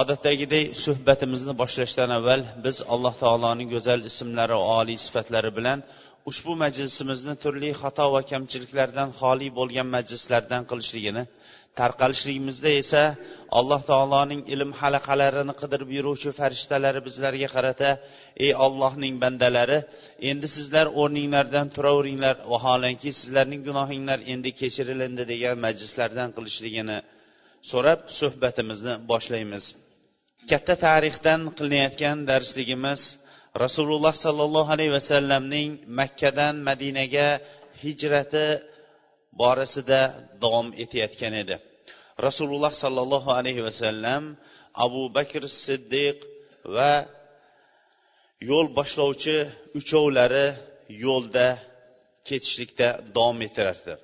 Odatdagidek suhbatimizni boshlashdan avval biz alloh taoloning go'zal ismlari va oliy sifatlari bilan ushbu majlisimizni turli xato va kamchiliklardan xoli bo'lgan majlislardan qilishligini tarqalishligimizda esa alloh taoloning ilm halaqalarini qidirib yuruvchi farishtalari bizlarga qarata ey ollohning bandalari endi sizlar o'rninglardan turaveringlar vaholanki sizlarning gunohinglar endi kechirilindi degan majlislardan qilishligini so'rab suhbatimizni boshlaymiz. Katta tarixdan qilinayotgan darsligimiz rasululloh sollallohu alayhi vasallamning makkadan madinaga hijrati borasida davom etayotgan edi. Rasululloh sollallohu alayhi vasallam abu bakr siddiq va yo'l boshlovchi uchovlari yo'lda ketishlikda davom etardi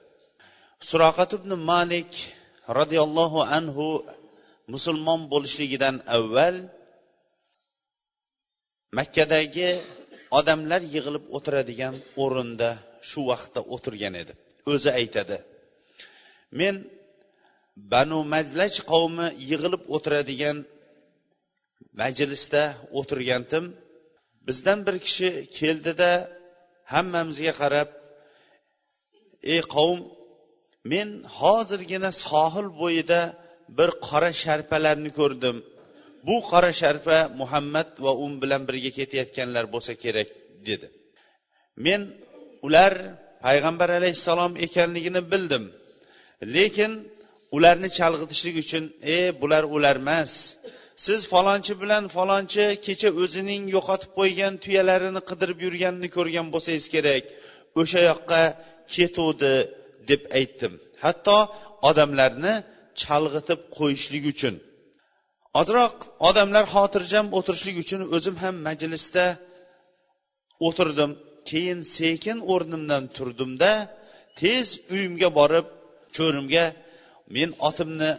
suroqat ibn malik roziyallohu anhu musulmon bo'lishligidan avval makkadagi odamlar yig'ilib o'tiradigan o'rinda shu vaqtda o'tirgan edi. O'zi aytadi men banu majlaj qavmi yig'ilib o'tiradigan majlisda o'tirgandim. Bizdan bir kishi keldida hammamizga qarab ey qavm men hozirgina sohil bo'yida bir qora sharpalarni ko'rdim. Bu qora sharpa muhammad va un bilan birga ketayotganlar bo'lsa kerak dedi. Men ular payg'ambar alayhissalom ekanligini bildim. Lekin ularni chalg'itishlik uchun e bular ular emas. Siz falonchi bilan falonchi kecha o'zining yo'qotib qo'ygan tuyalarini qidirib yurganini ko'rgan bo'lsangiz kerak. O'sha yoqqa ketuvdi deb aytdim. Hatto odamlarni chalg'itib qo'yishlik uchun. Ozroq odamlar xotirjam o'tirishlik uchun o'zim ham majlisda o'tirdim. Keyin sekin o'rnimdan turdimda tez uyimga borib cho'rimga men otimni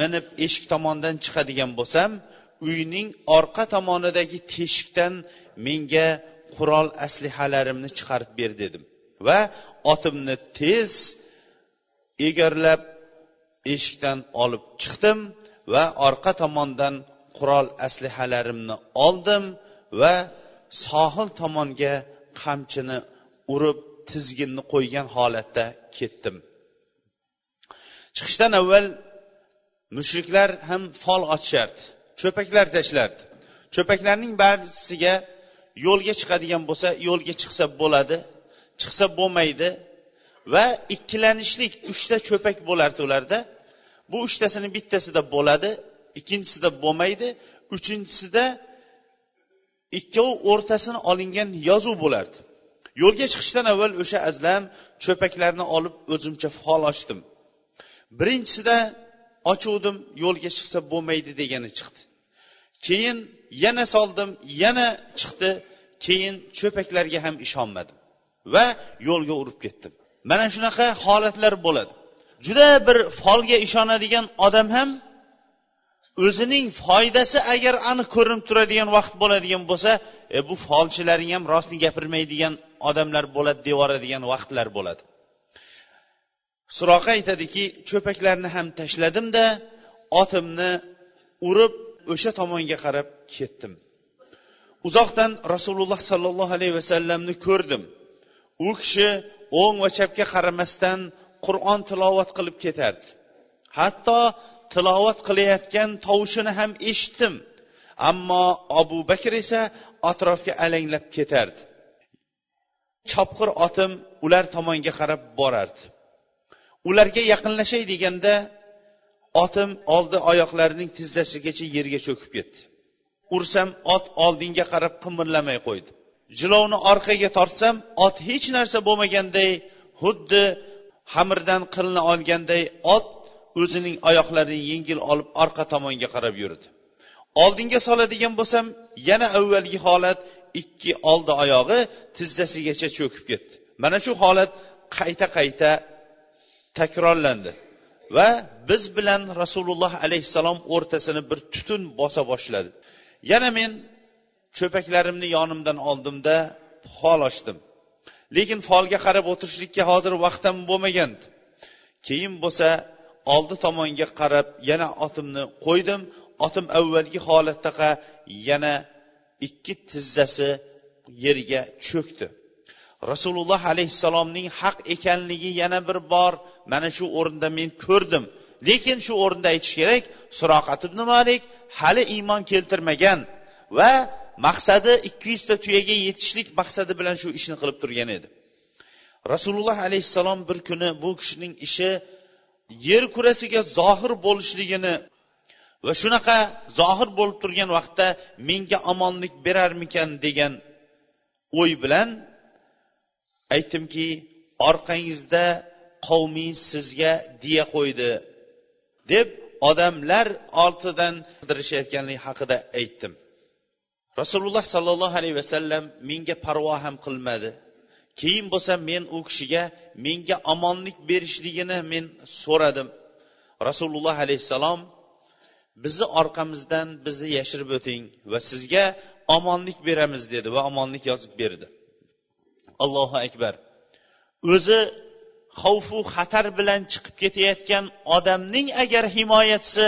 minib eshik tomondan chiqadigan bo'lsam uyning orqa tomonidagi teshikdan menga qurol aslihalarimni chiqarib ber dedim va otimni tez egarlab eshikdan olib chiqdim va orqa tomondan qurol aslihalarimni oldim va sohil tomonga qamchini urib tizginni qo'ygan holatda ketdim. Chiqishdan avval mushriklar ham fol ochishardi cho'paklar tashlardi. Cho'paklarning barchasiga yo'lga chiqadigan bo'lsa yo'lga chiqsa bo'ladi chiqsa bo'lmaydi va ikkilanishlik uchta cho'pak bo'lardi ularda. Bu uchtasini bittasida bo'ladi ikkinchisida bo'lmaydi uchinchisida ikkovi o'rtasini olingan yozuv bo'lardi. Yo'lga chiqishdan avval o'sha azlam cho'paklarni olib o'zimcha fol ochdim. Birinchisida ochuvdim yo'lga chiqsa bo'lmaydi degani chiqdi. Keyin yana soldim yana chiqdi keyin cho'paklarga ham ishonmadim va yo'lga urib ketdim. Mana shunaqa holatlar bo'ladi. Juda bir folga ishonadigan odam ham o'zining foydasi agar aniq ko'rinib turadigan vaqt bo'ladigan bo'lsa e, bu folchilaring ham rostni gapirmaydigan odamlar bo'ladi deyoradigan vaqtlar bo'ladi. Suroqa aytadiki cho'paklarni ham tashladimda otimni urib o'sha tomonga qarab ketdim. Uzoqdan rasululloh sollallohu alayhi vasallamni ko'rdim. U kishi o'ng va chapga qaramasdan qur'on tilovat qilib ketardi. Hatto tilovat qilayotgan tovushini ham eshitdim. Ammo abu bakr esa atrofga alanglab ketardi. Chopqir otim ular tomonga qarab borardi. Ularga yaqinlashay deganda otim oldi oyoqlarining tizzasigacha yerga cho'kib ketdi. Ursam ot oldinga qarab qimirlamay qo'ydi. Jilovni orqaga tortsam ot hech narsa bo'lmaganday xuddi xamirdan qilni olganday ot o'zining oyoqlarini yengil olib orqa tomonga qarab yurdi. Oldinga soladigan bo'lsam yana avvalgi holat ikki oldi oyog'i tizzasigacha cho'kib ketdi. Mana shu holat qayta qayta takrorlandi va biz bilan rasululloh alayhissalom o'rtasini bir tutun bosa boshladi. Yana men cho'paklarimni yonimdan oldimda fol ochdim. Lekin folga qarab o'tirishlikka hozir vaqtim bo'lmagan. Keyin bo'lsa oldi tomonga qarab yana otimni qo'ydim. Otim avvalgi holatdaqa yana ikki tizzasi yerga cho'kdi. Rasululloh alayhissalomning haq ekanligi yana bir bor. Mana shu o'rinda men ko'rdim. Lekin shu o'rinda aytish kerak suroqat ibn malik hali iymon keltirmagan va maqsadi ikki yuzta tuyaga yetishlik maqsadi bilan shu ishni qilib turgan edi. Rasululloh alayhissalom bir kuni bu kishining ishi yer kurasiga zohir bo'lishligini va shunaqa zohir bo'lib turgan vaqtda menga omonlik berarmikan degan o'y bilan aytdimki orqangizda qavmingiz sizga diya qo'ydi deb odamlar ortidan qidirishayotganligi haqida aytdim. Rasululloh sollallohu alayhi vasallam menga parvo ham qilmadi. Keyin bo'lsa men u kishiga menga omonlik berishligini men so'radim. Rasululloh alayhissalom bizni orqamizdan bizni yashirib o'ting va sizga omonlik beramiz dedi va omonlik yozib berdi. Allohu akbar. O'zi xavfu xatar bilan chiqib ketayotgan odamning agar himoyachisi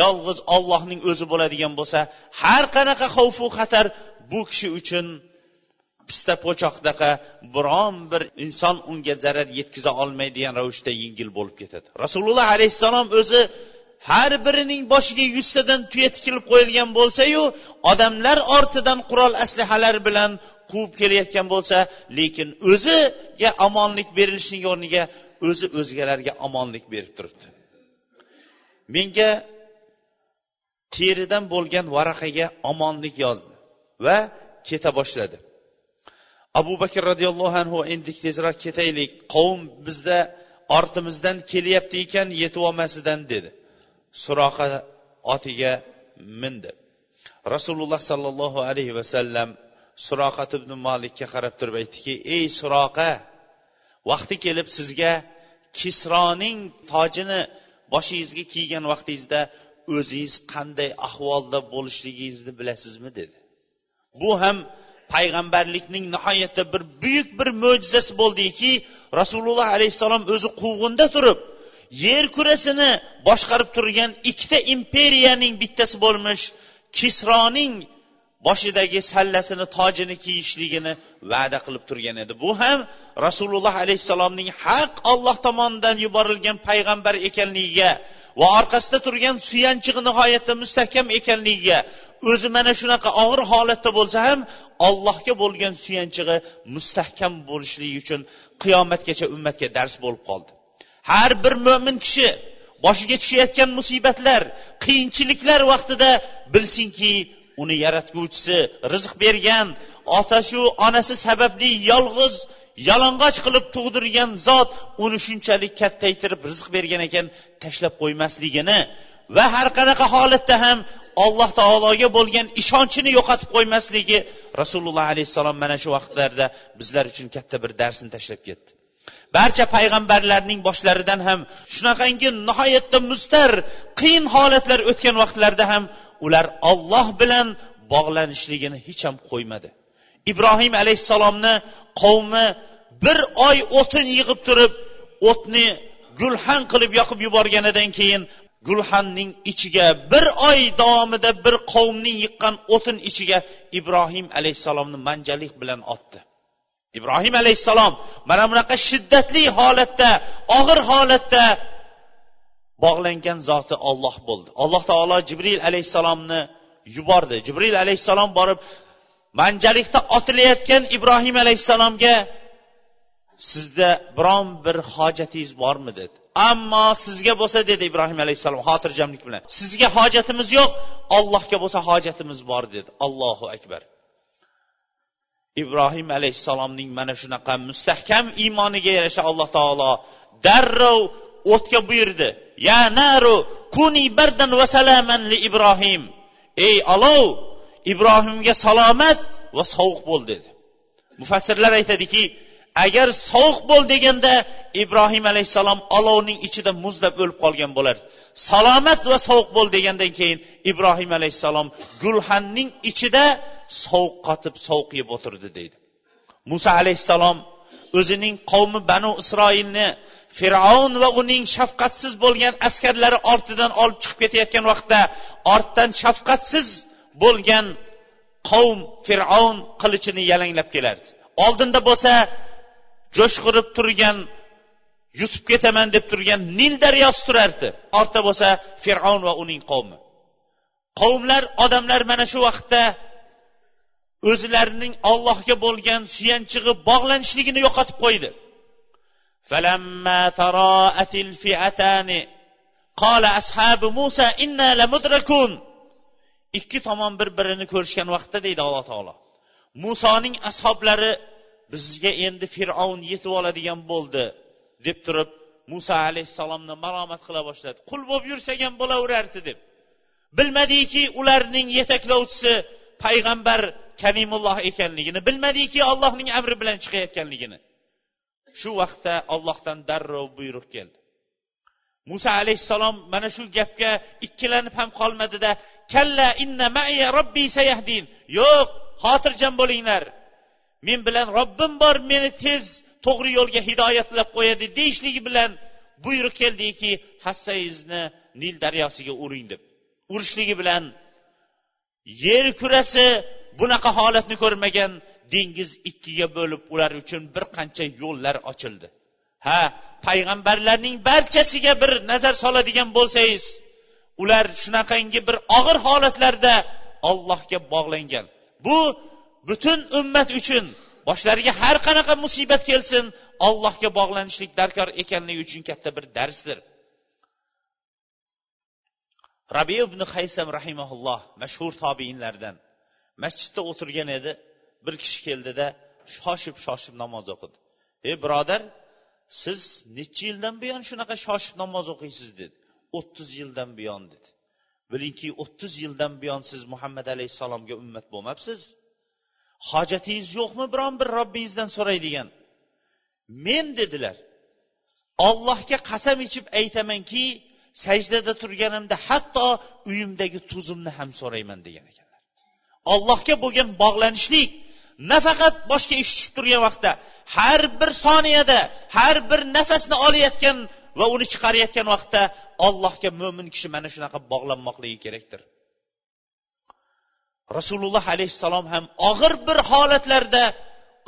yolg'iz ollohning o'zi bo'ladigan bo'lsa har qanaqa xavfu xatar bu kishi uchun pista po'choqdaqa biron bir inson unga zarar yetkaza olmaydigan ravishda yengil bo'lib ketadi. Rasululloh alayhissalom o'zi har birining boshiga yuztadan tuya tikilib qo'yilgan bo'lsayu odamlar ortidan qurol aslahalar bilan quvib kelayotgan bo'lsa lekin o'ziga omonlik berilishning o'rniga o'zi o'zgalarga omonlik berib turibdi. Menga teridan bo'lgan varaqaga omonlik yozdi va keta boshladi. Abu bakr roziyallohu anhu endi tezroq ketaylik qavm bizda ortimizdan kelyapti ekan yetib olmasidan dedi. Suroqa otiga mindi. Rasululloh sollallohu alayhi vasallam suroqat ibn molikka qarab turib aytdiki ey suroqa vaqti kelib sizga kisroning tojini boshingizga kiygan vaqtingizda o'zingiz qanday ahvolda bo'lishligingizni bilasizmi dedi. Bu ham payg'ambarlikning nihoyatda bir buyuk bir mo'jizasi bo'ldiki rasululloh alayhissalom o'zi quvg'inda turib yer kurasini boshqarib turgan ikkita imperiyaning bittasi bo'lmish kisroning boshidagi sallasini tojini kiyishligini va'da qilib turgan edi. Bu ham rasululloh alayhissalomning haq olloh tomonidan yuborilgan payg'ambar ekanligiga va orqasida turgan suyanchig'i nihoyatda mustahkam ekanligiga o'zi mana shunaqa og'ir holatda bo'lsa ham allohga bo'lgan suyanchig'i mustahkam bo'lishligi uchun qiyomatgacha ummatga dars bo'lib qoldi. Har bir mo'min kishi boshiga tushayotgan musibatlar qiyinchiliklar vaqtida bilsinki uni yaratguvchisi rizq bergan otasi onasi sababli yolg'iz yalang'och qilib tug'dirgan zot uni shunchalik kattaytirib rizq bergan ekan tashlab qo'ymasligini va har qanaqa holatda ham alloh taologa bo'lgan ishonchini yo'qotib qo'ymasligi rasululloh alayhissalom mana shu vaqtlarda bizlar uchun katta bir darsni tashlab ketdi. Barcha payg'ambarlarning boshlaridan ham shunaqangi nihoyatda mustar qiyin holatlar o'tgan vaqtlarda ham ular olloh bilan bog'lanishligini hech ham qo'ymadi. Ibrohim alayhissalomni qavmi bir oy o'tin yig'ib turib o'tni gulxan qilib yoqib yuborganidan keyin gulxanning ichiga bir oy davomida bir qavmning yiqqan o'tin ichiga ibrohim alayhissalomni manjalik bilan otdi. Ibrohim alayhissalom mana bunaqa shiddatli holatda og'ir holatda bog'langan zoti olloh bo'ldi. Alloh taolo jibril alayhissalomni yubordi. Jibril alayhissalom borib manjalikda otilayotgan ibrohim alayhissalomga sizda biron bir hojatingiz bormi? dedi. Ammo sizga bo'lsa dedi ibrohim alayhissalom xotirjamlik bilan sizga hojatimiz yo'q ollohga bo'lsa hojatimiz bor dedi. Allohu akbar. Ibrohim alayhissalomning mana shunaqa mustahkam iymoniga yarasha alloh taolo darrov o'tga buyurdi. Ya naru kuni bardan va salaman li ibrohim. Ey olov ibrohimga salomat va sovuq bo'l dedi. Mufassirlar aytadiki agar sovuq bo'l deganda ibrohim alayhissalom olovning ichida muzlab o'lib qolgan bo'lar. Salomat va sovuq bo'l degandan keyin ibrohim alayhissalom gulxanning ichida sovuq qotib sovuq yeb o'tirdi deydi muso alayhissalom o'zining qavmi banu isroilni fir'avn va uning shafqatsiz bo'lgan askarlari ortidan olib chiqib ketayotgan vaqtda ortdan shafqatsiz bo'lgan qavm fir'avn qilichini yalanglab kelardi. Oldinda bo'lsa jo'shqirib turgan yutib ketaman deb turgan nil daryosi turardi. Ortda bo'lsa fir'avn va uning qavmi. Qavmlar odamlar mana shu vaqtda o'zlarining ollohga bo'lgan suyanchig'i bog'lanishligini yo'qotib qo'ydi. Qala ashabi musa inna lamudrakun ikki tomon bir birini ko'rishgan vaqtda deydi alloh taolo. Musoning ashoblari bizga endi fir'avn yetib oladigan bo'ldi deb turib muso alayhissalomni malomat qila boshladi. Qul bo'lib yursak ham bo'laverardi deb. Bilmadiki ularning yetaklovchisi payg'ambar kalimulloh ekanligini bilmadiki allohning amri bilan chiqayotganligini. Shu vaqtda ollohdan darrov buyruq keldi. Muso alayhissalom mana shu gapga ikkilanib ham qolmadida kalla inna maya robbi sayahdin. Yo'q xotirjam bo'linglar. Men bilan robbim bor meni tez to'g'ri yo'lga hidoyatlab qo'yadi deyishligi bilan buyruq keldiki hassangizni nil daryosiga uring deb. Urishligi bilan yer kurasi bunaqa holatni ko'rmagan dengiz ikkiga bo'lib ular uchun bir qancha yo'llar ochildi. Ha payg'ambarlarning barchasiga bir nazar soladigan bo'lsangiz ular shunaqangi bir og'ir holatlarda ollohga bog'langan. Bu butun ummat uchun boshlariga har qanaqa musibat kelsin ollohga bog'lanishlik darkor ekanligi uchun katta bir darsdir. Rabi ibn haysam rahimaulloh mashhur tobiinlardan masjidda o'tirgan edi bir kishi keldida shoshib shoshib namoz o'qidi. Ey birodar siz necha yildan buyon shunaqa shoshib namoz o'qiysiz dedi. o'ttiz yildan buyon dedi. Bilingki o'ttiz yildan buyon siz muhammad alayhissalomga ummat bo'lmabsiz. Hojatingiz yo'qmi biron bir robbingizdan so'raydigan? Men dedilar ollohga qasam ichib aytamanki sajdada turganimda hatto uyimdagi tuzimni ham so'rayman degan ekanlar. Ollohga bo'lgan bog'lanishlik nafaqat boshqa ish tushib turgan vaqtda har bir soniyada har bir nafasni olayotgan va uni chiqarayotgan vaqtda allohga mo'min kishi mana shunaqa bog'lanmoqligi kerakdir. Rasululloh alayhissalom ham og'ir bir holatlarda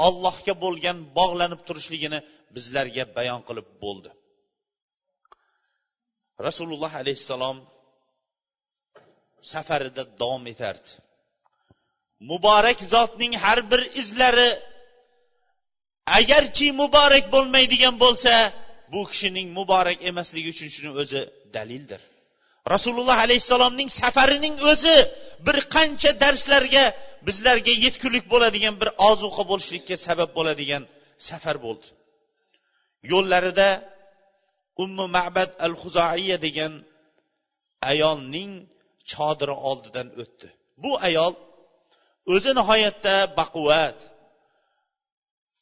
allohga bo'lgan bog'lanib turishligini bizlarga bayon qilib bo'ldi. Rasululloh alayhissalom safarida davom etardi. Muborak zotning har bir izlari agarchi muborak bo'lmaydigan bo'lsa bu kishining muborak emasligi uchun shuni o'zi dalildir. Rasululloh alayhissalomning safarining o'zi bir qancha darslarga bizlarga yetkulik bo'ladigan bir ozuqa bo'lishlikka sabab bo'ladigan safar bo'ldi. Yo'llarida ummu mabad al huzoiya degan ayolning chodiri oldidan o'tdi. Bu ayol o'zi nihoyatda baquvvat.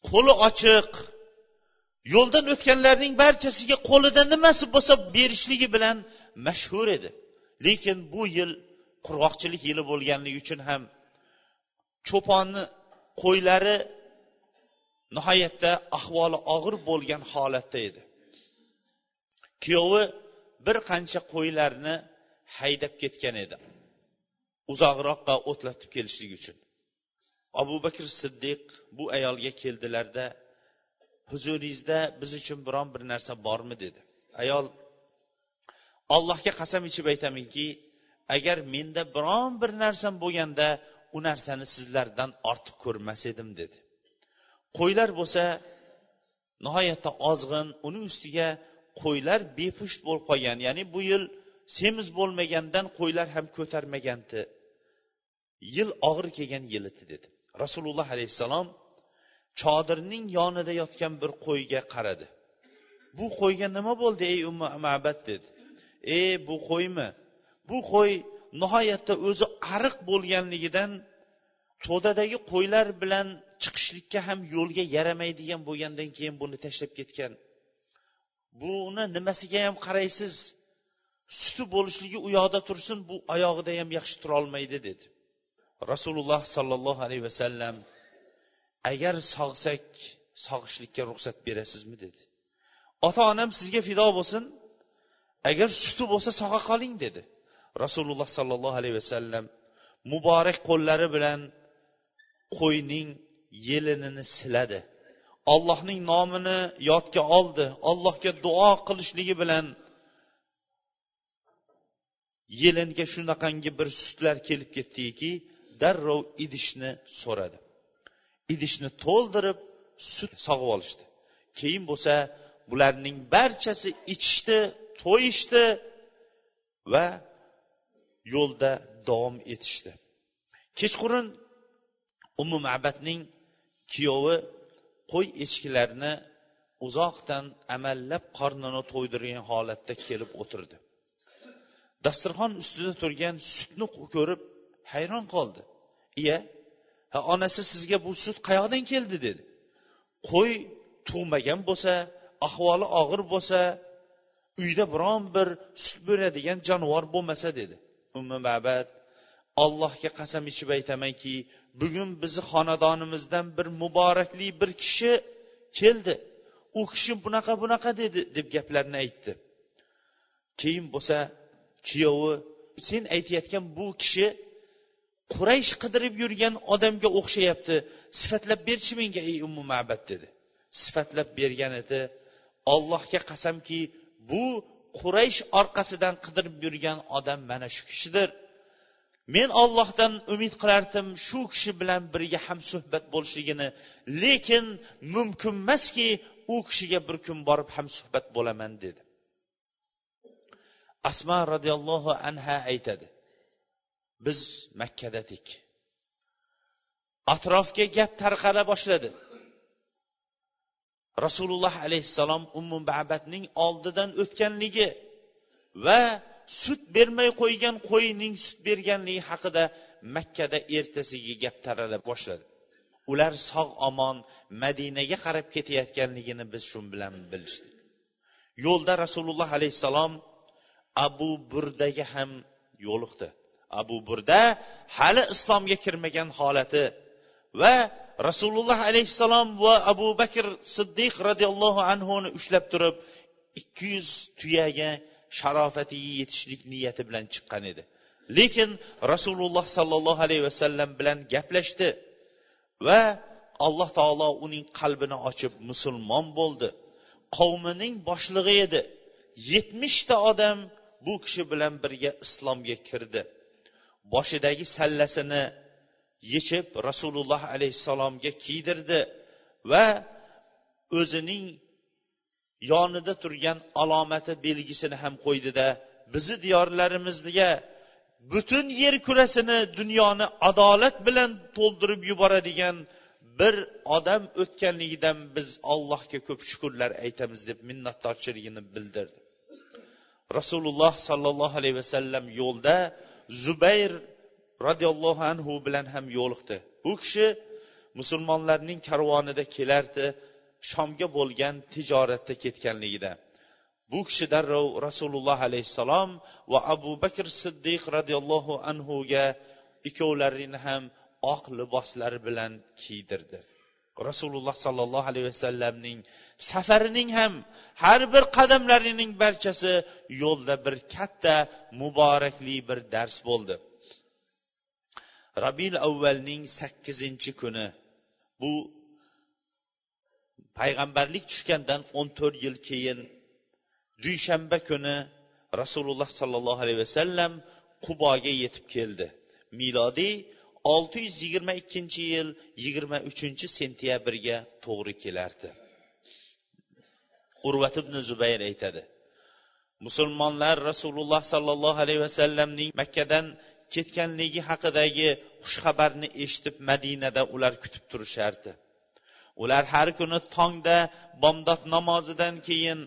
Qo'li ochiq. Yo'ldan o'tganlarning barchasiga qo'lida nimasi bo'lsa berishligi bilan mashhur edi. Lekin bu yil qurg'oqchilik yili bo'lganligi uchun ham cho'ponni qo'ylari nihoyatda ahvoli og'ir bo'lgan holatda edi. Kuyovi bir qancha qo'ylarni haydab ketgan edi. Uzoqroqqa o'tlatib kelishlik uchun. Abu bakr siddiq bu ayolga keldilarda huzuringizda biz uchun biron bir narsa bormi? dedi. Ayol allohga qasam ichib aytamanki agar menda biron bir narsam bo'lganda u narsani sizlardan ortiq ko'rmas edim dedi. Qo'ylar bo'lsa nihoyatda ozg'in uning ustiga qo'ylar bepusht bo'lib qolgan. Ya'ni bu yil semiz bo'lmagandan qo'ylar ham ko'tarmagandi yil og'ir kelgan yil edi dedi. Rasululloh alayhissalom chodirning yonida yotgan bir qo'yga qaradi. Bu qo'yga nima bo'ldi ey umma mabad dedi. E bu qo'ymi? Bu qo'y nihoyatda o'zi ariq bo'lganligidan to'dadagi qo'ylar bilan chiqishlikka ham yo'lga yaramaydigan bo'lgandan keyin buni tashlab ketgan. Buni nimasiga ham qaraysiz? Suti bo'lishligi u yoqda tursin bu oyog'ida ham yaxshi turolmaydi dedi. Rasululloh sollallohu alayhi vasallam agar sog'sak sog'ishlikka ruxsat berasizmi? dedi. Ota onam sizga fido bo'lsin. Agar suti bo'lsa sog'a qoling dedi. Rasululloh sollallohu alayhi vasallam muborak qo'llari bilan qo'yning yelinini siladi. Allohning nomini yodga oldi. Allohga duo qilishligi bilan yelinga shunaqangi bir sutlar kelib ketdiki darrov idishni so'radi. Idishni to'ldirib sut sog'ib olishdi. Keyin bo'lsa bularning barchasi ichishdi to'yishdi va yo'lda davom etishdi. Kechqurun umu mabadning kuyovi qo'y echkilarni uzoqdan amallab qornini to'ydirgan holatda kelib o'tirdi. Dasturxon ustida turgan sutni ko'rib hayron qoldi. Iya ha onasi sizga bu sut qayoqdan keldi? dedi. Qo'y tug'magan bo'lsa ahvoli og'ir bo'lsa uyda biron bir sut beradigan jonivor bo'lmasa dedi. Ummi mabad allohga qasam ichib aytamanki bugun bizni xonadonimizdan bir muborakli bir kishi keldi. U kishi bunaqa bunaqa dedi deb gaplarni aytdi. Keyin bo'lsa kuyovi sen aytayotgan bu kishi quraysh qidirib yurgan odamga o'xshayapti. Sifatlab berchi menga ey ummu mabad dedi. Sifatlab bergan edi. Ollohga qasamki bu quraysh orqasidan qidirib yurgan odam mana shu kishidir. Men ollohdan umid qilardim shu kishi bilan birga hamsuhbat bo'lishligini lekin mumkin emaski u kishiga bir kun borib hamsuhbat bo'laman dedi. Asma roziyallohu anha aytadi. Biz makkadadik atrofga gap tarqala boshladi. Rasululloh alayhissalom ummu babatning oldidan o'tganligi va sut bermay qo'ygan qo'yning sut berganligi haqida makkada ertasiga gap tarala boshladi. Ular sog' omon madinaga qarab ketayotganligini biz shu bilan bilishdik. Yo'lda rasululloh alayhissalom abu burdaga ham yo'liqdi. Abu burda hali islomga kirmagan holati va rasululloh alayhissalom va abu bakr siddiq roziyallohu anhuni ushlab turib ikki yuz tuyaga sharofatiga yetishlik niyati bilan chiqqan edi. Lekin rasululloh sollallohu alayhi vasallam bilan gaplashdi va alloh taolo uning qalbini ochib musulmon bo'ldi. Qavmining boshlig'i edi. Yetmishta odam bu kishi bilan birga islomga kirdi. Boshidagi sallasini yechib rasululloh alayhissalomga kiydirdi va o'zining yonida turgan alomati belgisini ham qo'ydida bizni diyorlarimizga butun yer kurasini dunyoni adolat bilan to'ldirib yuboradigan bir odam o'tganligidan biz allohga ko'p shukurlar aytamiz deb minnatdorchiligini bildirdi. Rasululloh sollallohu alayhi vasallam yo'lda zubayr roziyallohu anhu bilan ham yo'liqdi. Bu kishi musulmonlarning karvonida kelardi shomga bo'lgan tijoratda ketganligida. Bu kishi darrov rasululloh alayhissalom va abu bakr siddiq roziyallohu anhuga ikkovlarini ham oq liboslari bilan kiydirdi. Rasululloh sollallohu alayhi vasallamning safarining ham har bir qadamlarining barchasi yo'lda bir katta muborakli bir dars bo'ldi. Rabil avvalning sakkizinchi kuni bu payg'ambarlik tushgandan o'n to'rt yil keyin dushanba kuni rasululloh sollallohu alayhi vasallam quboga yetib keldi. Milodiy olti yuz yigirma ikkinchi yil yigirma uchinchi sentyabrga to'g'ri kelardi. Urvat ibn zubayr aytadi musulmonlar rasululloh sollallohu alayhi vasallamning makkadan ketganligi haqidagi xushxabarni eshitib madinada ular kutib turishardi. Ular har kuni tongda bomdod namozidan keyin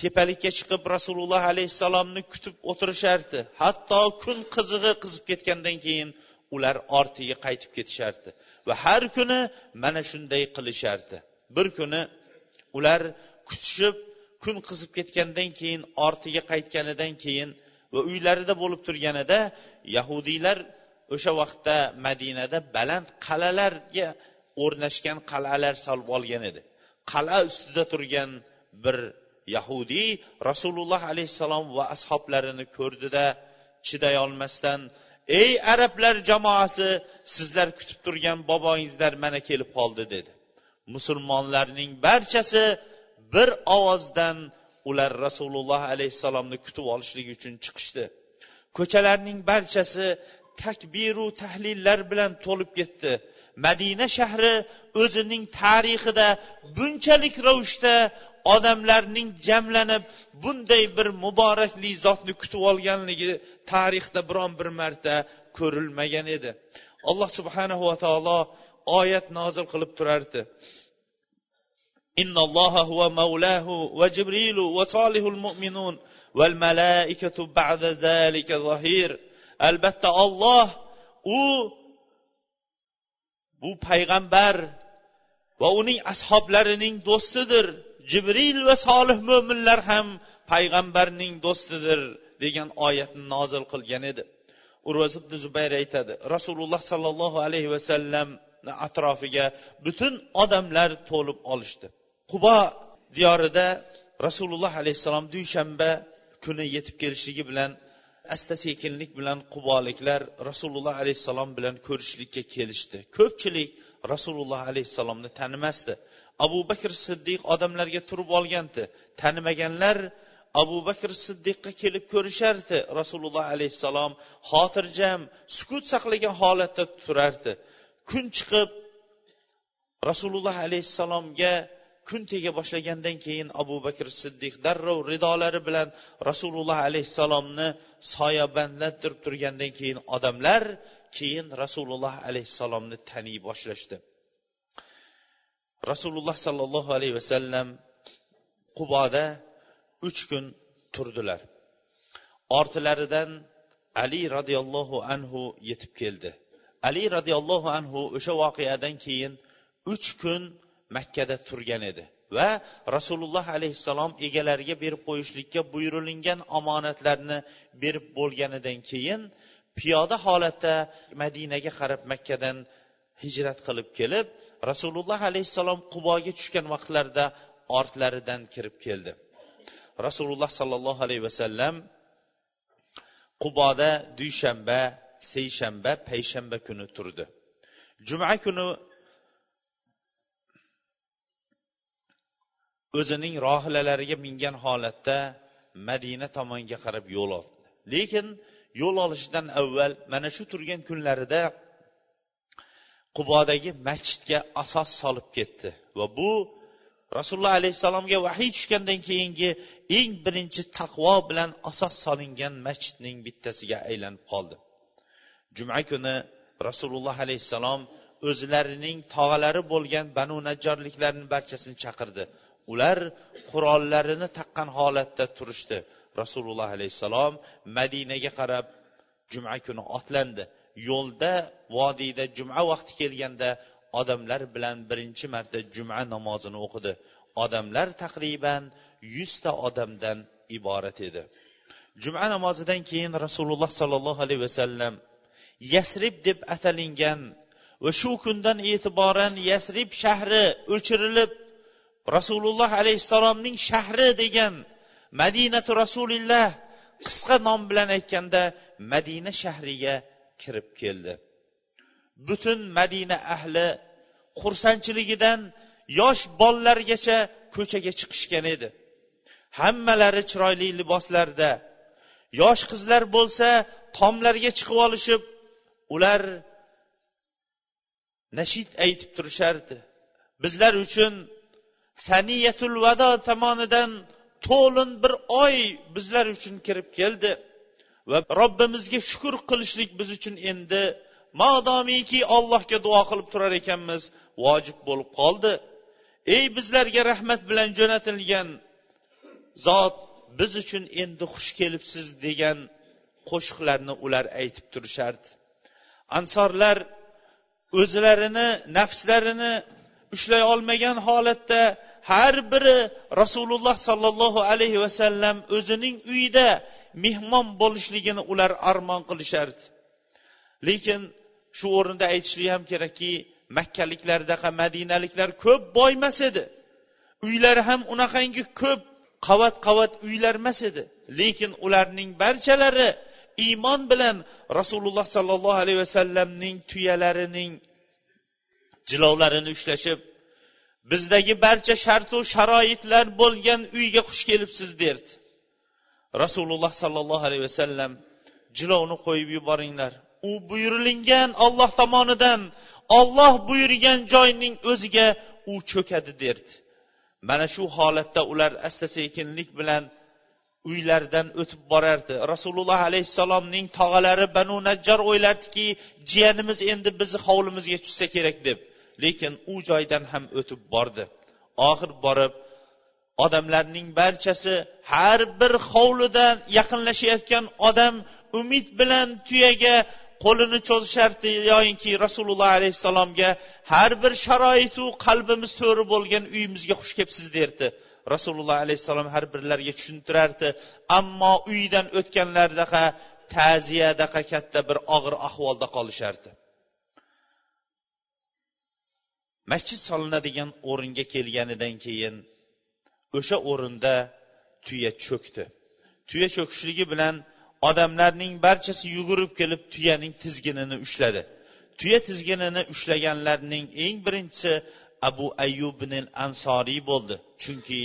tepalikka chiqib rasululloh alayhissalomni kutib o'tirishardi. Hatto kun qizig'i qizib ketgandan keyin ular ortiga qaytib ketishardi. Va har kuni mana shunday qilishardi. Bir kuni ular kutishib kun qizib ketgandan keyin ortiga qaytganidan keyin va uylarida bo'lib turganida yahudiylar o'sha vaqtda madinada baland qal'alarga o'rnashgan qal'alar solib olgan edi. Qal'a ustida turgan bir yahudiy rasululloh alayhissalom va ashoblarini ko'rdida chidayolmasdan olmasdan ey arablar jamoasi sizlar kutib turgan boboingizlar mana kelib qoldi dedi. Musulmonlarning barchasi bir ovozdan ular rasululloh alayhissalomni kutib olishlik uchun chiqishdi. Ko'chalarning barchasi takbiru tahlillar bilan to'lib ketdi. Madina shahri o'zining tarixida bunchalik ravishda odamlarning jamlanib bunday bir muborakli zotni kutib olganligi tarixda biron bir marta ko'rilmagan edi. Alloh subhanahu va taolo oyat nozil qilib turardi. Innalloha jibrilu solihul malaikatu ba'da zalika albatta olloh u bu payg'ambar va uning ashoblarining do'stidir. Jibril va solih mo'minlar ham payg'ambarning do'stidir. Degan oyatni nozil qilgan edi. Urvaz ibn zubayr aytadi rasululloh sollallohu alayhi vasallamni atrofiga butun odamlar to'lib olishdi. Qubo diyorida rasululloh alayhissalom dushanba kuni yetib kelishligi bilan asta sekinlik bilan quboliklar rasululloh alayhissalom bilan ko'rishlikka kelishdi. Ko'pchilik rasululloh alayhissalomni tanimasdi. Abu bakr siddiq odamlarga turib olgandi tanimaganlar abu bakr siddiqqa kelib ko'rishardi. Rasululloh alayhissalom xotirjam sukut saqlagan holatda turardi. Kun chiqib rasululloh alayhissalomga kun tega boshlagandan keyin abu bakr siddiq darrov ridolari bilan rasululloh alayhissalomni soyabandlantirib turgandan keyin odamlar keyin rasululloh alayhissalomni taniy boshlashdi. Rasululloh sollallohu alayhi vasallam quboda uch kun turdilar. Ortilaridan ali roziyallohu anhu yetib keldi. Ali roziyallohu anhu o'sha voqeadan keyin uch kun makkada turgan edi va rasululloh alayhissalom egalariga berib qo'yishlikka buyurilingan omonatlarni berib bo'lganidan keyin piyoda holatda madinaga qarab makkadan hijrat qilib kelib rasululloh alayhissalom quboga tushgan vaqtlarida ortlaridan kirib keldi. Rasululloh sollallohu alayhi vasallam quboda dushanba seshanba payshanba kuni turdi. Juma kuni o'zining rohilalariga mingan holatda madina tomonga qarab yo'l oldi. Lekin yo'l olishidan avval mana shu turgan kunlarida qubodagi masjidga asos solib ketdi va bu rasululloh alayhissalomga vahiy tushgandan keyingi eng birinchi taqvo bilan asos solingan masjidning bittasiga aylanib qoldi. Juma kuni rasululloh alayhissalom o'zlarining tog'alari bo'lgan banu najjorliklarni barchasini chaqirdi. Ular qurollarini taqqan holatda turishdi. Rasululloh alayhissalom madinaga qarab juma kuni otlandi. Yo'lda vodiyda juma vaqti kelganda odamlar bilan birinchi marta juma namozini o'qidi. Odamlar taqriban yuzta odamdan iborat edi. Juma namozidan keyin rasululloh sollallohu alayhi vasallam yasrib deb atalingan va shu kundan e'tiboran yasrib shahri o'chirilib rasululloh alayhissalomning shahri degan madinatu rasulilloh qisqa nom bilan aytganda madina shahriga kirib keldi. Butun madina ahli xursandchiligidan yosh bolalargacha ko'chaga chiqishgan edi. Hammalari chiroyli liboslarda. Yosh qizlar bo'lsa tomlarga chiqib olishib ular nashid aytib turishardi. Bizlar uchun saniyatul vado tomonidan to'lin bir oy bizlar uchun kirib keldi. Va robbimizga shukur qilishlik biz uchun endi madomiki allohga duo qilib turar ekanmiz vojib bo'lib qoldi. Ey bizlarga rahmat bilan jo'natilgan zot biz uchun endi xush kelibsiz degan qo'shiqlarni ular aytib turishardi. Ansorlar o'zlarini nafslarini ushlay olmagan holatda har biri rasululloh sollallohu alayhi vasallam o'zining uyida mehmon bo'lishligini ular armon qilishardi. Lekin shu o'rinda aytishlik ham kerakki makkaliklardaqa madinaliklar ko'p boymas edi. Uylari ham unaqangi ko'p qavat qavat uylar emas edi. Lekin ularning barchalari iymon bilan rasululloh sollallohu alayhi vasallamning tuyalarining jilovlarini ushlashib bizdagi barcha shartu sharoitlar bo'lgan uyga xush kelibsiz derdi. Rasululloh sollallohu alayhi vasallam jilovni qo'yib yuboringlar. U buyurilingan olloh tomonidan olloh buyurgan joyning o'ziga u cho'kadi derdi. Mana shu holatda ular asta sekinlik bilan uylaridan o'tib borardi. Rasululloh alayhissalomning tog'alari banu najjar o'ylardiki jiyanimiz endi bizni hovlimizga tushsa kerak deb. Lekin u joydan ham o'tib bordi. Oxir borib odamlarning barchasi har bir hovlidan yaqinlashayotgan odam umid bilan tuyaga qo'lini cho'zishardi yoyinki rasululloh alayhissalomga har bir sharoitu qalbimiz to'ri bo'lgan uyimizga xush kelibsiz derdi. Rasululloh alayhissalom har birlariga tushuntirardi. Ammo uydan o'tganlaridaqa ta'ziyadaqa katta bir og'ir ahvolda qolishardi. Masjid solinadigan o'ringa kelganidan keyin o'sha o'rinda tuya cho'kdi. Tuya cho'kishligi bilan odamlarning barchasi yugurib kelib tuyaning tizginini ushladi. Tuya tizginini ushlaganlarning eng birinchisi abu ayyubnil ansoriy bo'ldi. Chunki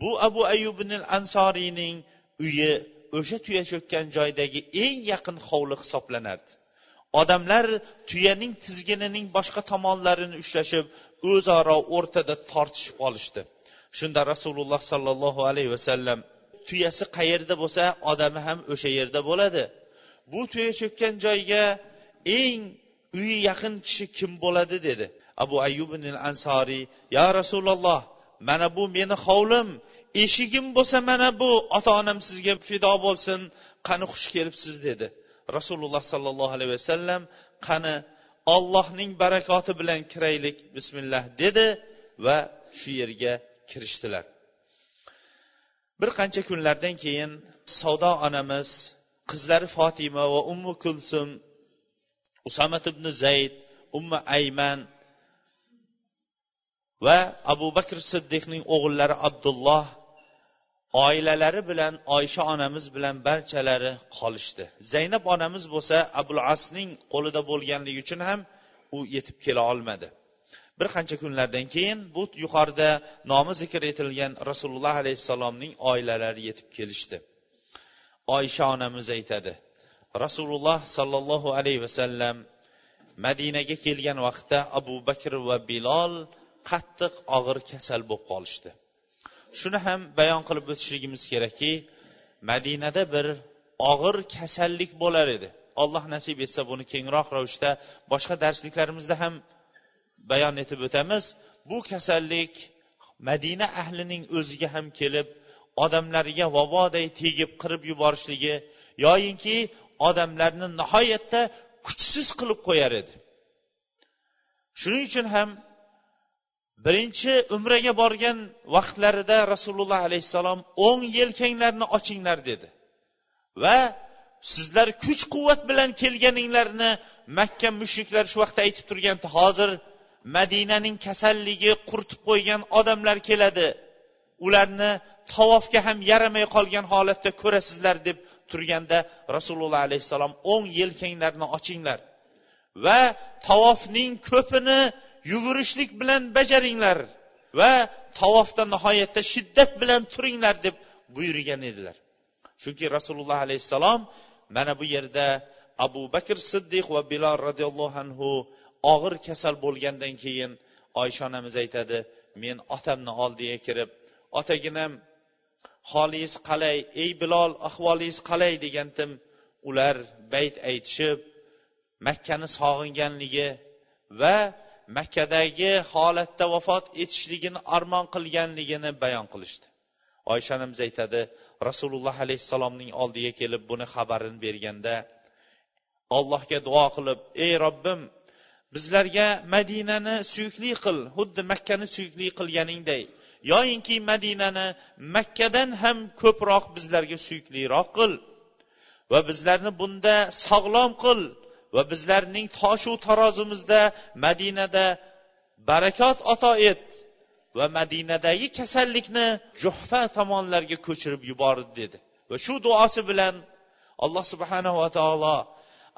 bu abu ayyubnil ansoriyning uyi o'sha tuya cho'kkan joydagi eng yaqin hovli hisoblanardi. Odamlar tuyaning tizginining boshqa tomonlarini ushlashib o'zaro o'rtada tortishib qolishdi shunda rasululloh sollallohu alayhi vasallam tuyasi qayerda bo'lsa odami ham o'sha yerda bo'ladi. Bu tuya cho'kkan joyga eng uyi yaqin kishi kim bo'ladi dedi. Abu ayyub ansoriy yo rasululloh mana bu meni hovlim. Eshigim bo'lsa mana bu ota onam sizga fido bo'lsin. Qani xush kelibsiz? dedi. Rasululloh sollallohu alayhi vasallam qani ollohning barakoti bilan kiraylik bismillah dedi va shu yerga kirishdilar. Bir qancha kunlardan keyin savdo onamiz qizlari fotima va ummu kulsum usamat ibn zayd umma ayman va abu bakr siddiqning o'g'illari abdulloh oilalari bilan oysha onamiz bilan barchalari qolishdi. Zaynab onamiz bo'lsa abul asning qo'lida bo'lganligi uchun ham u yetib kela olmadi. Bir qancha kunlardan keyin bu yuqorida nomi zikr etilgan rasululloh alayhissalomning oilalari yetib kelishdi. Oysha onamiz aytadi rasululloh sollallohu alayhi vasallam madinaga kelgan vaqtda abu bakr va bilol qattiq og'ir kasal bo'lib qolishdi. Shuni ham bayon qilib o'tishligimiz kerakki madinada bir og'ir kasallik bo'lar edi. Alloh nasib etsa buni kengroq ravishda boshqa darsliklarimizda ham bayon etib o'tamiz. Bu kasallik madina ahlining o'ziga ham kelib odamlarga vaboday tegib qirib yuborishligi yoyinki odamlarni nihoyatda kuchsiz qilib qo'yar edi. Shuning uchun ham birinchi umraga borgan vaqtlarida rasululloh alayhissalom o'ng yelkanglarni ochinglar dedi. Va sizlar kuch quvvat bilan kelganinglarni makka mushriklar shu vaqtda aytib turgan hozir madinaning kasalligi quritib qo'ygan odamlar keladi. Ularni tavofga ham yaramay qolgan holatda ko'rasizlar deb turganda rasululloh alayhissalom o'ng yelkanglarni ochinglar va tavofning ko'pini yugurishlik bilan bajaringlar va tavofda nihoyatda shiddat bilan turinglar deb buyurgan edilar. Chunki rasululloh alayhissalom mana bu yerda abu bakr siddiq va bilol roziyallohu anhu og'ir kasal bo'lgandan keyin oysha onamiz aytadi men otamni oldiga kirib otaginam holingiz qalay ey bilol ahvolingiz qalay? degandim ular bayt aytishib makkani sog'inganligi va makkadagi holatda vafot etishligini armon qilganligini bayon qilishdi. Oysha onamiz aytadi rasululloh alayhissalomning oldiga kelib buni xabarini berganda allohga duo qilib ey robbim bizlarga madinani suyukli qil xuddi makkani suyukli qilganingday. Yoyinki madinani makkadan ham ko'proq bizlarga suyukliroq qil. Va bizlarni bunda sog'lom qil va bizlarning toshu tarozimizda madinada barakot ato et va madinadagi kasallikni juhfa tomonlarga ko'chirib yubordi dedi. Va shu duosi bilan alloh subhanava taolo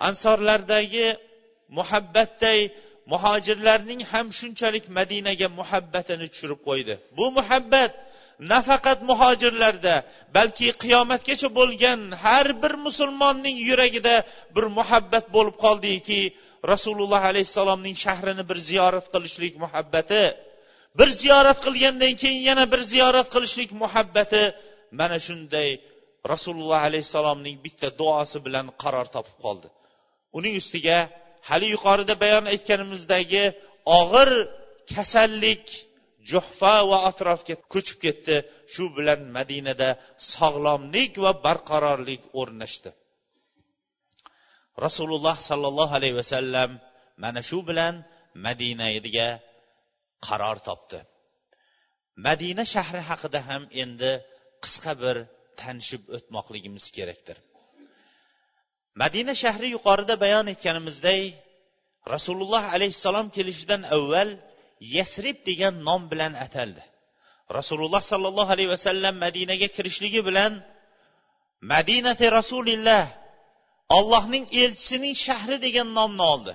ansorlardagi muhabbatday muhojirlarning ham shunchalik madinaga muhabbatini tushirib qo'ydi. Bu muhabbat nafaqat muhojirlarda balki qiyomatgacha bo'lgan har bir musulmonning yuragida bir muhabbat bo'lib qoldiki rasululloh alayhissalomning shahrini bir ziyorat qilishlik muhabbati bir ziyorat qilgandan keyin yana bir ziyorat qilishlik muhabbati mana shunday rasululloh alayhissalomning bitta duosi bilan qaror topib qoldi. Uning ustiga hali yuqorida bayon aytganimizdagi og'ir kasallik juhfa va atrofga ko'chib ketdi. Shu bilan madinada sog'lomlik va barqarorlik o'rnashdi. Rasululloh sollallohu alayhi vasallam mana shu bilan madinaga qaror topdi. Madina shahri haqida ham endi qisqa bir tanishib o'tmoqligimiz kerakdir. Madina shahri yuqorida bayon etganimizdek rasululloh alayhissalom kelishidan avval yasrib degan nom bilan ataldi. Rasululloh sollallohu alayhi vasallam madinaga kirishligi bilan madinati rasulilloh allohning elchisining shahri degan nomni oldi.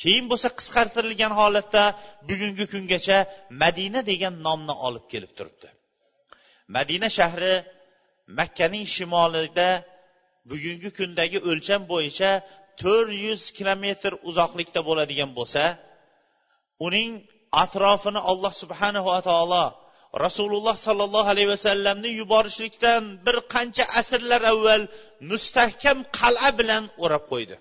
Keyin bo'lsa qisqartirilgan holatda bugungi kungacha madina degan nomni olib kelib turibdi. Madina shahri makkaning shimolida bugungi kundagi o'lcham bo'yicha to'rt yuz kilometr uzoqlikda bo'ladigan bo'lsa uning atrofini alloh subhanava taolo rasululloh sollallohu alayhi vasallamni yuborishlikdan bir qancha asrlar avval mustahkam qal'a bilan o'rab qo'ydi.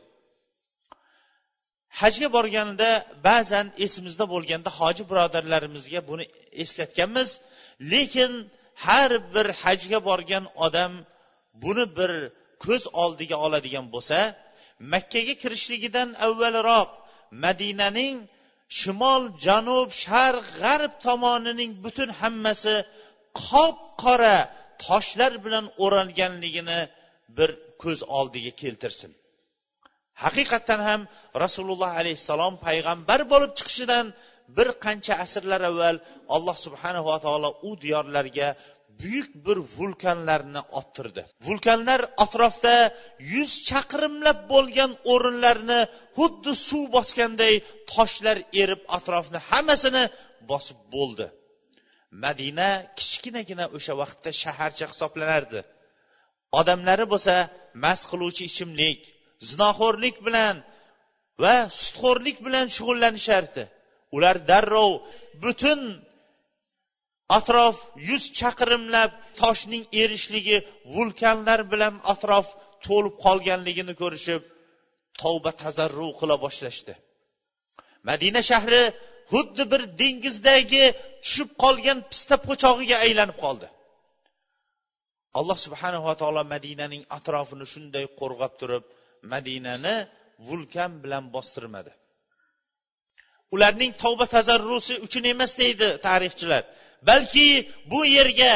Hajga borganida ba'zan esimizda bo'lganda hoji birodarlarimizga buni eslatganmiz lekin har bir hajga borgan odam buni bir ko'z oldiga oladigan bo'lsa makkaga kirishligidan avvalroq madinaning shimol janub sharq g'arb tomonining butun hammasi qop qora toshlar bilan o'ralganligini bir ko'z oldiga keltirsin. Haqiqatdan ham rasululloh alayhissalom payg'ambar bo'lib chiqishidan bir qancha asrlar avval alloh subhanava taolo u diyorlarga buyuk bir vulkanlarni ottirdi. Vulkanlar atrofda yuz chaqirimlab bo'lgan o'rinlarni xuddi suv bosganday toshlar erib atrofni hammasini bosib bo'ldi. Madina kichkinagina o'sha vaqtda shaharcha hisoblanardi. Odamlari bo'lsa mast qiluvchi ichimlik zinoxo'rlik bilan va sutxo'rlik bilan shug'ullanishardi. Ular darrov butun atrof yuz chaqirimlab toshning erishligi vulkanlar bilan atrof to'lib qolganligini ko'rishib tavba tazarru qila boshlashdi. Madina shahri xuddi bir dengizdagi tushib qolgan pista po'chog'iga aylanib qoldi. Alloh subhanava taolo madinaning atrofini shunday qo'rg'ab turib madinani vulkan bilan bostirmadi. Ularning tavba tazarrusi uchun emas deydi tarixchilar. Balki bu yerga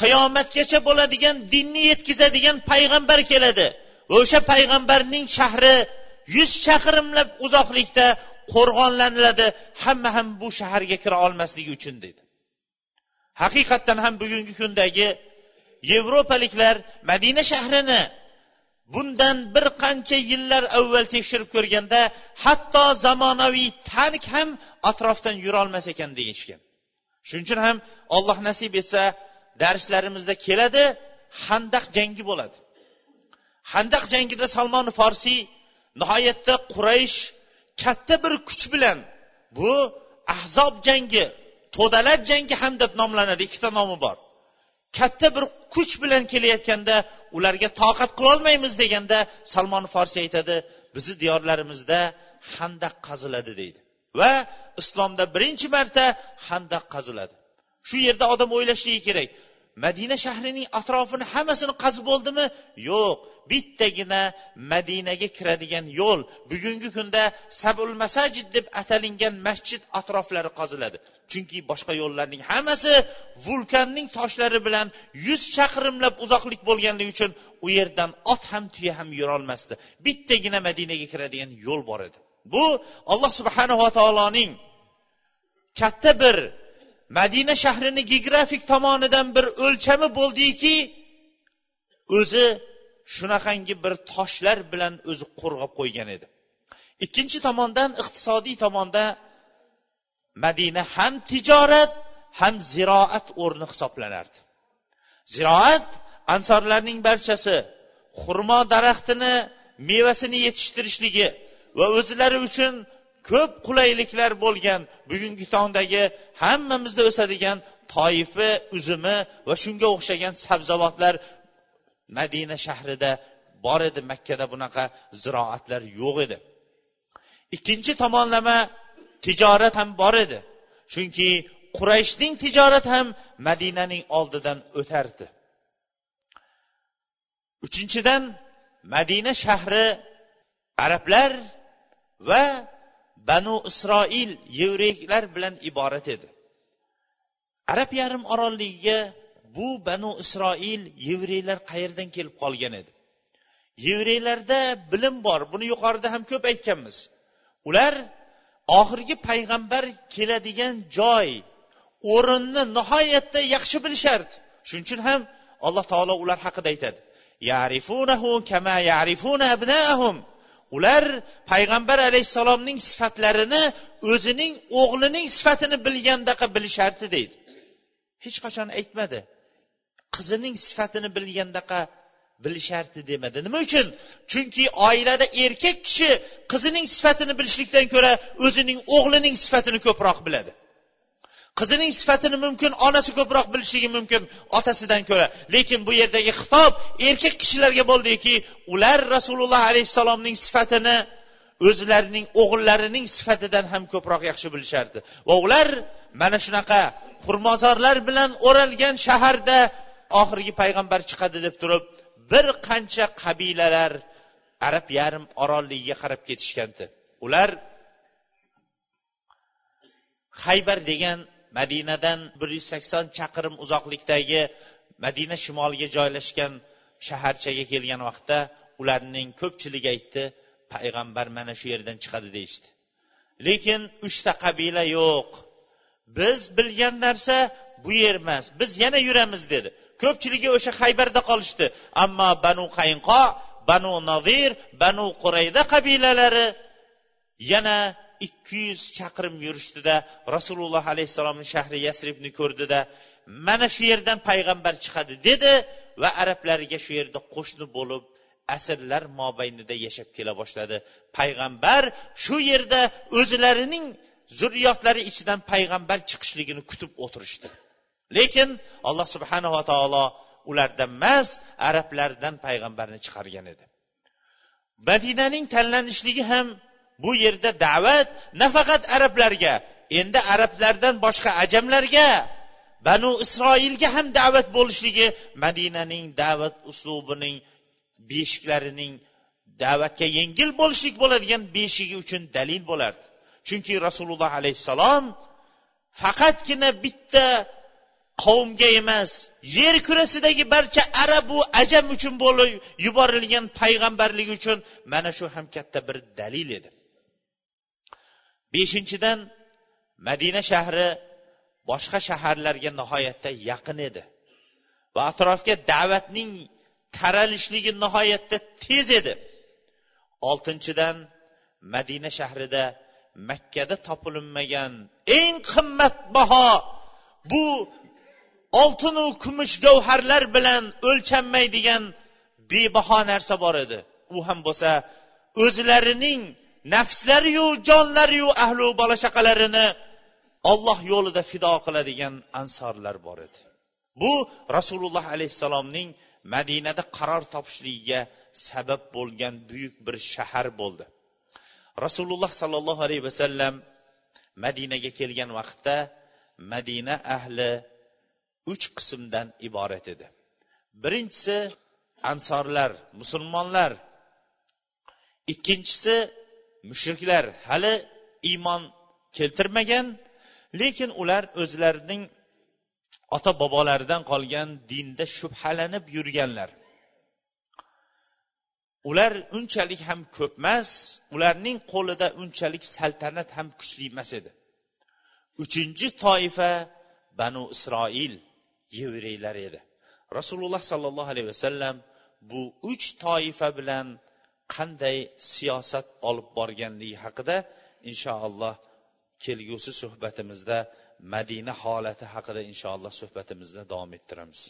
qiyomatgacha bo'ladigan dinni yetkazadigan payg'ambar keladi. Va o'sha payg'ambarning shahri yuz chaqirimlab uzoqlikda qo'rg'onlaniladi. Hamma ham bu shaharga kira olmasligi uchun dedi. Haqiqatdan ham bugungi kundagi yevropaliklar madina shahrini bundan bir qancha yillar avval tekshirib ko'rganda hatto zamonaviy tank ham atrofdan yurolmas ekan deyishgan shuning uchun ham olloh nasib etsa darslarimizda keladi handaq jangi bo'ladi. Handaq jangida salmon forsiy nihoyatda quraysh katta bir kuch bilan bu ahzob jangi to'dalar jangi ham deb nomlanadi ikkita nomi bor. Katta bir kuch bilan kelayotganda ularga toqat qilolmaymiz deganda salmon forsiy aytadi bizni diyorlarimizda handaq qaziladi deydi. Va islomda birinchi marta handaq qaziladi. Shu yerda odam o'ylashligi kerak. Madina shahrining atrofini hammasini qazib bo'ldimi yo'q. Bittagina madinaga kiradigan yo'l bugungi kunda sabul masajid deb atalingan masjid atroflari qaziladi. Chunki boshqa yo'llarning hammasi vulkanning toshlari bilan yuz chaqirimlab uzoqlik bo'lganligi uchun u yerdan ot ham tuya ham yurolmasdi. Bittagina madinaga kiradigan yo'l bor edi. Bu alloh subhanava taoloning katta bir madina shahrini geografik tomonidan bir o'lchami bo'ldiki o'zi shunaqangi bir toshlar bilan o'zi qo'rg'ab qo'ygan edi. Ikkinchi tomondan iqtisodiy tomonda madina ham tijorat ham ziroat o'rni hisoblanardi. Ziroat ansorlarning barchasi xurmo daraxtini mevasini yetishtirishligi va o'zlari uchun ko'p qulayliklar bo'lgan bugungi tongdagi hammamizda o'sadigan toifi uzumi va shunga o'xshagan sabzavotlar madina shahrida bor edi makkada bunaqa ziroatlar yo'q edi. Ikkinchi tomonlama tijorat ham bor edi chunki qurayshning tijorati ham madinaning oldidan o'tardi. Uchinchidan madina shahri arablar va banu isroil yevreylar bilan iborat edi. Arab yarim orolligiga bu banu isroil yevreylar qayerdan kelib qolgan edi? Yevreylarda bilim bor buni yuqorida ham ko'p aytganmiz. Ular oxirgi payg'ambar keladigan joy o'rinni nihoyatda yaxshi bilishardi. Shuning uchun ham alloh taolo ular haqida aytadi. Yarifunahu kama yarifuna abnaahum. Ular payg'ambar alayhissalomning sifatlarini o'zining o'g'lining sifatini bilgandaqa bilishardi deydi. Hech qachon aytmadi. Qizining sifatini bilgandaqa bilishardi demadi. Nima uchun? Chunki oilada erkak kishi qizining sifatini bilishlikdan ko'ra o'zining o'g'lining sifatini ko'proq biladi. Qizining sifatini mumkin onasi ko'proq bilishligi mumkin otasidan ko'ra. Lekin bu yerdagi xitob erkak kishilarga bo'ldiki ular rasululloh alayhissalomning sifatini o'zlarining o'g'illarining sifatidan ham ko'proq yaxshi bilishardi. Va ular mana shunaqa xurmozorlar bilan o'ralgan shaharda oxirgi payg'ambar chiqadi deb turib bir qancha qabilalar arab yarim orolligiga qarab ketishgandi. Ular haybar degan madinadan bir yuz sakson chaqirim uzoqlikdagi madina shimoliga joylashgan shaharchaga kelgan vaqtda ularning ko'pchiligi aytdi payg'ambar mana shu yerdan chiqadi deyishdi. Lekin uchta qabila yo'q. Biz bilgan narsa bu yer emas biz yana yuramiz dedi. Ko'pchiligi o'sha haybarda qolishdi. Ammo banu qaynqo banu nazir banu qurayda qabilalari yana ikki yuz chaqirim yurishdida rasululloh alayhissalomni shahri yasribni ko'rdida mana shu yerdan payg'ambar chiqadi dedi va arablarga shu yerda qo'shni bo'lib asrlar mobaynida yashab kela boshladi. Payg'ambar shu yerda o'zlarining zurriyotlari ichidan payg'ambar chiqishligini kutib o'tirishdi. Lekin alloh subhanava taolo ulardan emas arablardan payg'ambarni chiqargan edi. Madinaning tanlanishligi ham bu yerda da'vat nafaqat arablarga endi arablardan boshqa ajamlarga. Banu isroilga ham da'vat bo'lishligi madinaning da'vat uslubining beshiklarining da'vatga yengil bo'lishlik bo'ladigan beshigi uchun dalil bo'lardi. Chunki rasululloh alayhissalom faqatgina bitta qavmga emas yer kurasidagi barcha arabu ajam uchun bo'lib yuborilgan payg'ambarligi uchun mana shu ham katta bir dalil edi. Beshinchidan madina shahri boshqa shaharlarga nihoyatda yaqin edi va atrofga da'vatning taralishligi nihoyatda tez edi. Oltinchidan madina shahrida makkada topilinmagan eng qimmatbaho bu oltinu kumush gavharlar bilan o'lchanmaydigan bebaho narsa bor edi. U ham bo'lsa o'zlarining nafslariyu jonlariyu ahli bola chaqalarini olloh yo'lida fido qiladigan ansorlar bor edi. Bu rasululloh alayhissalomning madinada qaror topishligiga sabab bo'lgan buyuk bir shahar bo'ldi. Rasululloh sollallohu alayhi vasallam madinaga kelgan vaqtda madina ahli uch qismdan iborat edi. Birinchisi ansorlar musulmonlar. Ikkinchisi mushriklar hali iymon keltirmagan lekin ular o'zlarining ota bobolaridan qolgan dinda shubhalanib yurganlar. Ular unchalik ham ko'p emas ularning qo'lida unchalik saltanat ham kuchli emas edi. Uchinchi toifa banu isroil yevreylar edi. Rasululloh sollallohu alayhi vasallam bu uch toifa bilan qanday siyosat olib borganligi haqida inshaalloh kelgusi suhbatimizda madina holati haqida inshaalloh suhbatimizni davom ettiramiz.